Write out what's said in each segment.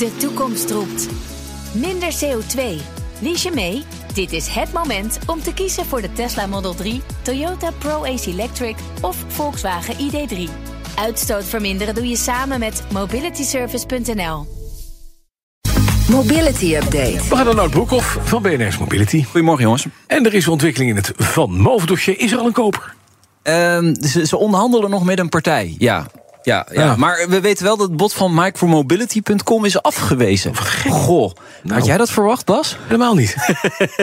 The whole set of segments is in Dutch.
De toekomst roept. Minder CO2. Lies je mee? Dit is het moment om te kiezen voor de Tesla Model 3, Toyota Pro-Ace Electric of Volkswagen ID3. Uitstoot verminderen doe je samen met mobilityservice.nl. Mobility Update. We gaan naar Nout Broekhoff van BNR's Mobility. Goedemorgen, jongens. En er is ontwikkeling in het Van Moof-dossier. Is er al een koper? Ehm, ze, ze onderhandelen nog met een partij, ja. Ja, ja. Ja. maar we weten wel dat het bod van micromobility.com is afgewezen. Goh, had jij dat verwacht, Bas? Helemaal niet.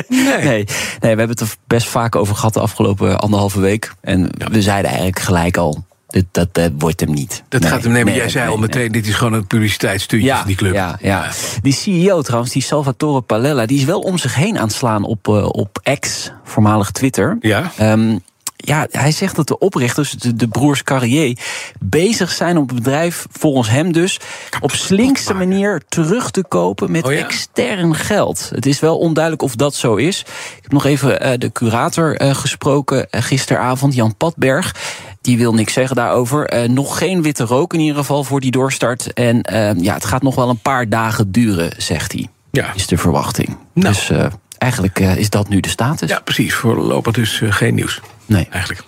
nee. Nee. nee, we hebben het er best vaak over gehad de afgelopen anderhalve week. En we zeiden eigenlijk gelijk al, dit, dat, dat wordt hem niet. Dat Nee, gaat hem nemen. nee, Jij zei al meteen, dit is gewoon een publiciteitsstuntje Ja, van die club. ja, ja. Die CEO trouwens, die Salvatore Palella, die is wel om zich heen aan het slaan op, eh, op X, voormalig Twitter. Ja? Ehm, ja, hij zegt dat de oprichters, de, de broers Carrier, bezig zijn om het bedrijf, volgens hem dus, op slinkste manier terug te kopen met Oh ja? extern geld. Het is wel onduidelijk of dat zo is. Ik heb nog even eh, de curator eh, gesproken eh, gisteravond, Jan Patberg. Die wil niks zeggen daarover. Nog geen witte rook in ieder geval voor die doorstart. En ja, het gaat nog wel een paar dagen duren, zegt hij. Ja. Is de verwachting. Nou. Dus eigenlijk is dat nu de status. ja, precies. Voorlopig dus geen nieuws. Nee. Eigenlijk.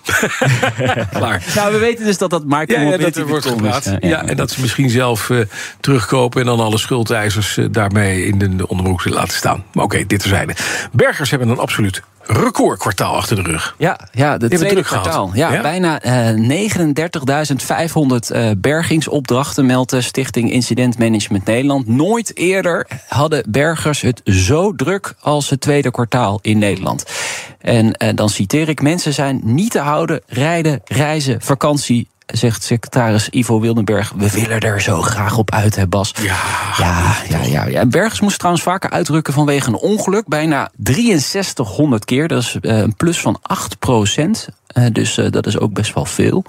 Klaar. Nou, we weten dus dat dat Ja, ja, dat er wordt gepraat. eh, Ja, en dat ze misschien zelf eh, terugkopen... en dan alle schuldeisers eh, daarmee in de, de onderbroek laten staan. Maar oké, dit terzijde. Bergers hebben een absoluut recordkwartaal achter de rug. Ja, ja de tweede kwartaal. Ja, Ja? Bijna eh 39.500 eh, bergingsopdrachten meldt de Stichting Incident Management Nederland. Nooit eerder hadden bergers het zo druk als het tweede kwartaal in Nederland. En eh, dan citeer ik: mensen zijn niet te houden, rijden, reizen, vakantie. Zegt secretaris Ivo Wildenberg. We willen er zo graag op uit, hè Bas? Ja, Ja, ja, ja, ja. Bergers moest trouwens vaker uitrukken vanwege een ongeluk. Bijna 6300 keer. Dat is eh, een plus van 8 procent. Eh, dus dat is ook best wel veel.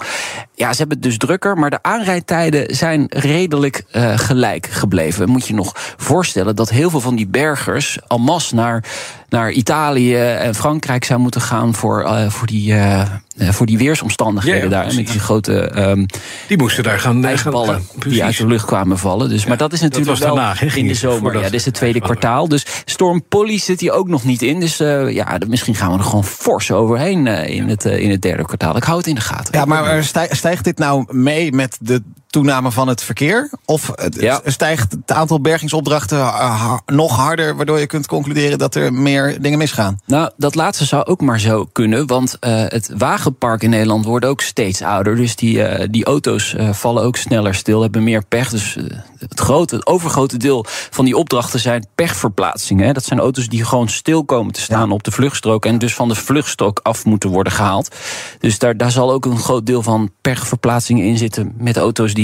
Ja, ze hebben het dus drukker, maar de aanrijdtijden zijn redelijk gelijk gebleven. Moet je nog voorstellen dat heel veel van die bergers en masse naar, naar Italië en Frankrijk zou moeten gaan voor, eh, voor, die, eh, eh, voor die weersomstandigheden Ja, ja, daar. Met die grote ehm die moesten daar gaan... ijsballen die uit de lucht kwamen vallen. Dus, maar dat is natuurlijk was wel daarna, hè, ging in de zomer. Ja, dit is het tweede kwartaal. Dus Storm Polly zit hier ook nog niet in. Dus eh, ja, misschien gaan we er gewoon fors overheen eh, in, het, in het derde kwartaal. Ik hou het in de gaten. Ja, maar stij- stijgt dit nou mee met de toename van het verkeer? Of het- Ja. stijgt het aantal bergingsopdrachten eh, ha- nog harder, waardoor je kunt concluderen dat er meer dingen misgaan? Nou, dat laatste zou ook maar zo kunnen. Want eh, het wagenpark in Nederland wordt ook steeds ouder. Dus die, eh, die auto's vallen ook sneller stil, hebben meer pech. Dus het, grote, het overgrote deel van die opdrachten zijn pechverplaatsingen. Hè. Dat zijn auto's die gewoon stil komen te staan op de vluchtstrook. En dus van de vluchtstrook af moeten worden gehaald. Dus daar, daar zal ook een groot deel van pechverplaatsingen in zitten. Met auto's die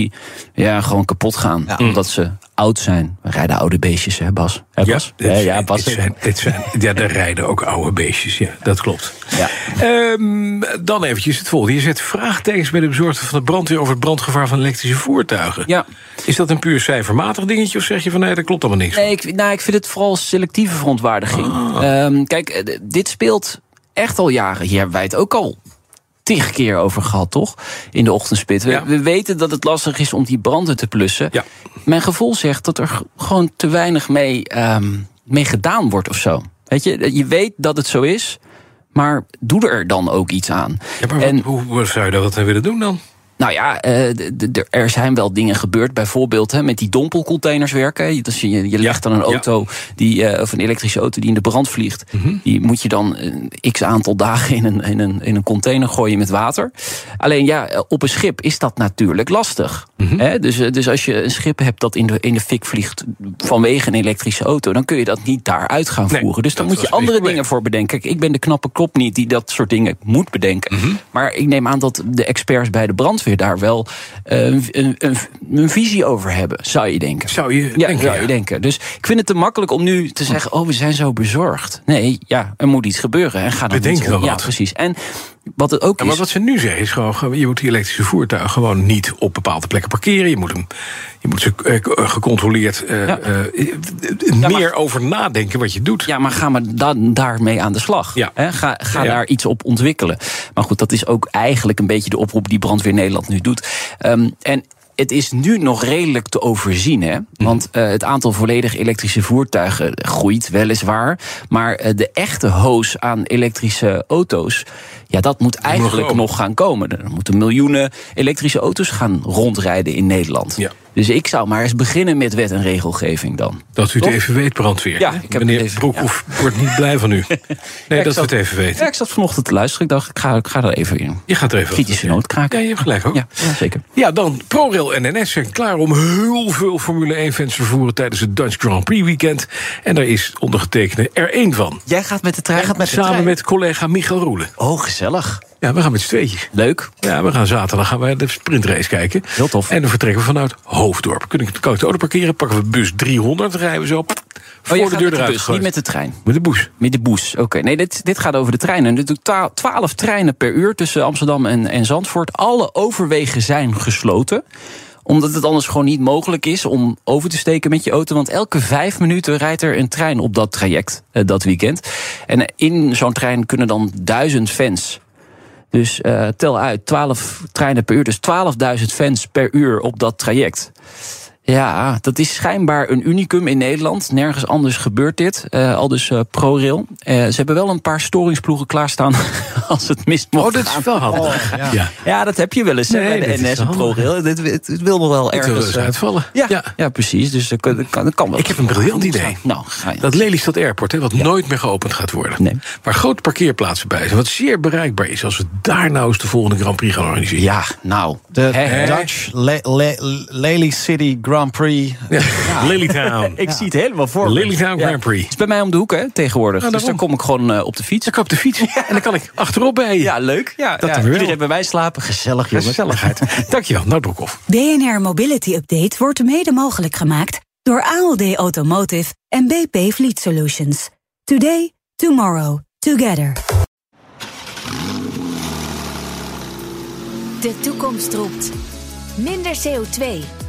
ja, gewoon kapot gaan. Omdat ze oud zijn. We rijden oude beestjes, hè Bas? Hè, Bas? Ja, ja, Bas. dit zijn, dit zijn, ja, daar rijden ook oude beestjes. Ja, dat klopt. Ja. Ehm, dan eventjes het volgende. Je zet vraagtekens bij de bezorgde van de brandweer... over het brandgevaar van elektrische voertuigen. Ja. Is dat een puur cijfermatig dingetje... of zeg je van nee, dat klopt allemaal niks? Nee, ik, nou, ik vind het vooral selectieve verontwaardiging. Ehm, kijk, eh, dit speelt echt al jaren. Hier hebben wij het ook al tig keer over gehad, toch? In de ochtendspit. We, Ja. we weten dat het lastig is om die branden te plussen. Ja. Mijn gevoel zegt dat er gewoon te weinig mee, ehm, mee gedaan wordt of zo. Weet je, je weet dat het zo is, maar doe er dan ook iets aan. Ja, maar wat- en hoe, hoe zou je dat willen doen dan? Nou ja, eh, er- zijn wel dingen gebeurd. Bijvoorbeeld hè, met die dompelcontainers werken. Dus je, je legt dan een auto, die, eh, of een elektrische auto die in de brand vliegt. Mhm. Die moet je dan een x aantal dagen in een, in, een, in een container gooien met water. Alleen ja, eh, op een schip is dat natuurlijk lastig. Mhm. Hè, dus, eh, dus als je een schip hebt dat in de, in de fik vliegt vanwege een elektrische auto, dan kun je dat niet daaruit gaan Nee, voeren. Dus dan moet je andere dingen voor bedenken. Kijk, ik ben de knappe kop niet die dat soort dingen moet bedenken. Mhm. Maar ik neem aan dat de experts bij de brandweer daar wel eh, een, een, een, een visie over hebben, zou je denken. Zou je Ja, denken, zou ja. je denken. Dus ik vind het te makkelijk om nu te zeggen: Oh, we zijn zo bezorgd. Nee, ja, er moet iets gebeuren. En ga dan Bedenk iets Ja, precies. En wat het ook Ja, maar is. wat ze nu zeggen is gewoon, je moet die elektrische voertuigen gewoon niet op bepaalde plekken parkeren. Je moet, hem, je moet ze eh, gecontroleerd eh, Ja. eh, maar- meer over nadenken wat je doet. Ja, maar ga maar dan daarmee aan de slag. Ja. Ga ga daar iets op ontwikkelen. Maar goed, dat is ook eigenlijk een beetje de oproep die Brandweer Nederland nu doet. Ehm, en het is nu nog redelijk te overzien. Hè? Want uh, het aantal volledig elektrische voertuigen groeit weliswaar. Maar uh, de echte hoos aan elektrische auto's. Ja, dat moet eigenlijk nog gaan komen. Er moeten miljoenen elektrische auto's gaan rondrijden in Nederland. Ja. Dus ik zou maar eens beginnen met wet en regelgeving dan. Dat u het even weet, brandweer. Ja, ik heb Meneer even- Broekhoff wordt niet blij van u. Nee, ik dat we het even weten. Ja, ik zat vanochtend te luisteren. Ik dacht, ik ga, ik ga er even in. Je gaat er even Kritische noot kraken. Ja, je hebt gelijk ook. Ja, ja, zeker. Ja, dan ProRail en NS zijn klaar om heel veel Formule 1-fans te vervoeren tijdens het Dutch Grand Prix weekend. En daar is ondergetekende er één van. Jij gaat met de trein? gaat met de Samen trein. met collega Michael Roelen. Oh, gezellig. Ja, we gaan met z'n tweetjes. Leuk. Ja, we gaan zaterdag gaan wij de sprintrace kijken. Heel tof. En dan vertrekken we vanuit Hoofddorp. Kun ik, kan ik de auto parkeren, pakken we bus 300, rijden we zo Oh, voor de deur met de eruit bus, niet met de trein. Met de bus. Met de boes, oké. Nee, dit, dit gaat over de treinen. Er doen twa- 12 treinen per uur tussen Amsterdam en, en Zandvoort. Alle overwegen zijn gesloten omdat het anders gewoon niet mogelijk is om over te steken met je auto. Want elke vijf minuten rijdt er een trein op dat traject, eh, dat weekend. En in zo'n trein kunnen dan duizend fans. Dus eh, tel uit, 12 treinen per uur. Dus 12.000 fans per uur op dat traject. Ja, dat is schijnbaar een unicum in Nederland. Nergens anders gebeurt dit. Eh, al dus eh, ProRail. Eh, ze hebben wel een paar storingsploegen klaarstaan als het mist mocht Oh, dat is wel handig. ja. ja. Ja, dat heb je wel eens Nee, de NS en ProRail. Dit, het, het wil nog wel ergens... uitvallen. ja, Ja. ja. precies. Dus dat kan, dat kan, wel. Ik heb een briljant idee. Nou, ga je. Dat Lelystad Airport, hè, wat nooit meer geopend gaat worden. Nee. Waar grote parkeerplaatsen bij zijn. Wat zeer bereikbaar is als we daar nou eens de volgende Grand Prix gaan organiseren. Ja, nou. De? Dutch Le- Le- Lely City Grand Prix. Ja. Lilytown. Ik zie het helemaal voor me. Lilytown Grand Prix. Het is bij mij om de hoek, hè, tegenwoordig. Ja, dus dan kom ik gewoon eh, op de fiets. Dan kan ik op de fiets en dan kan ik achterop bij je. Ja, leuk. Ja, Dat ja. Iedereen bij mij slapen. Gezellig, jongen. Gezelligheid. Dankjewel, nou Broekhoff. BNR Mobility Update wordt mede mogelijk gemaakt door ALD Automotive en BP Fleet Solutions. Today, tomorrow, together. De toekomst roept. Minder CO2.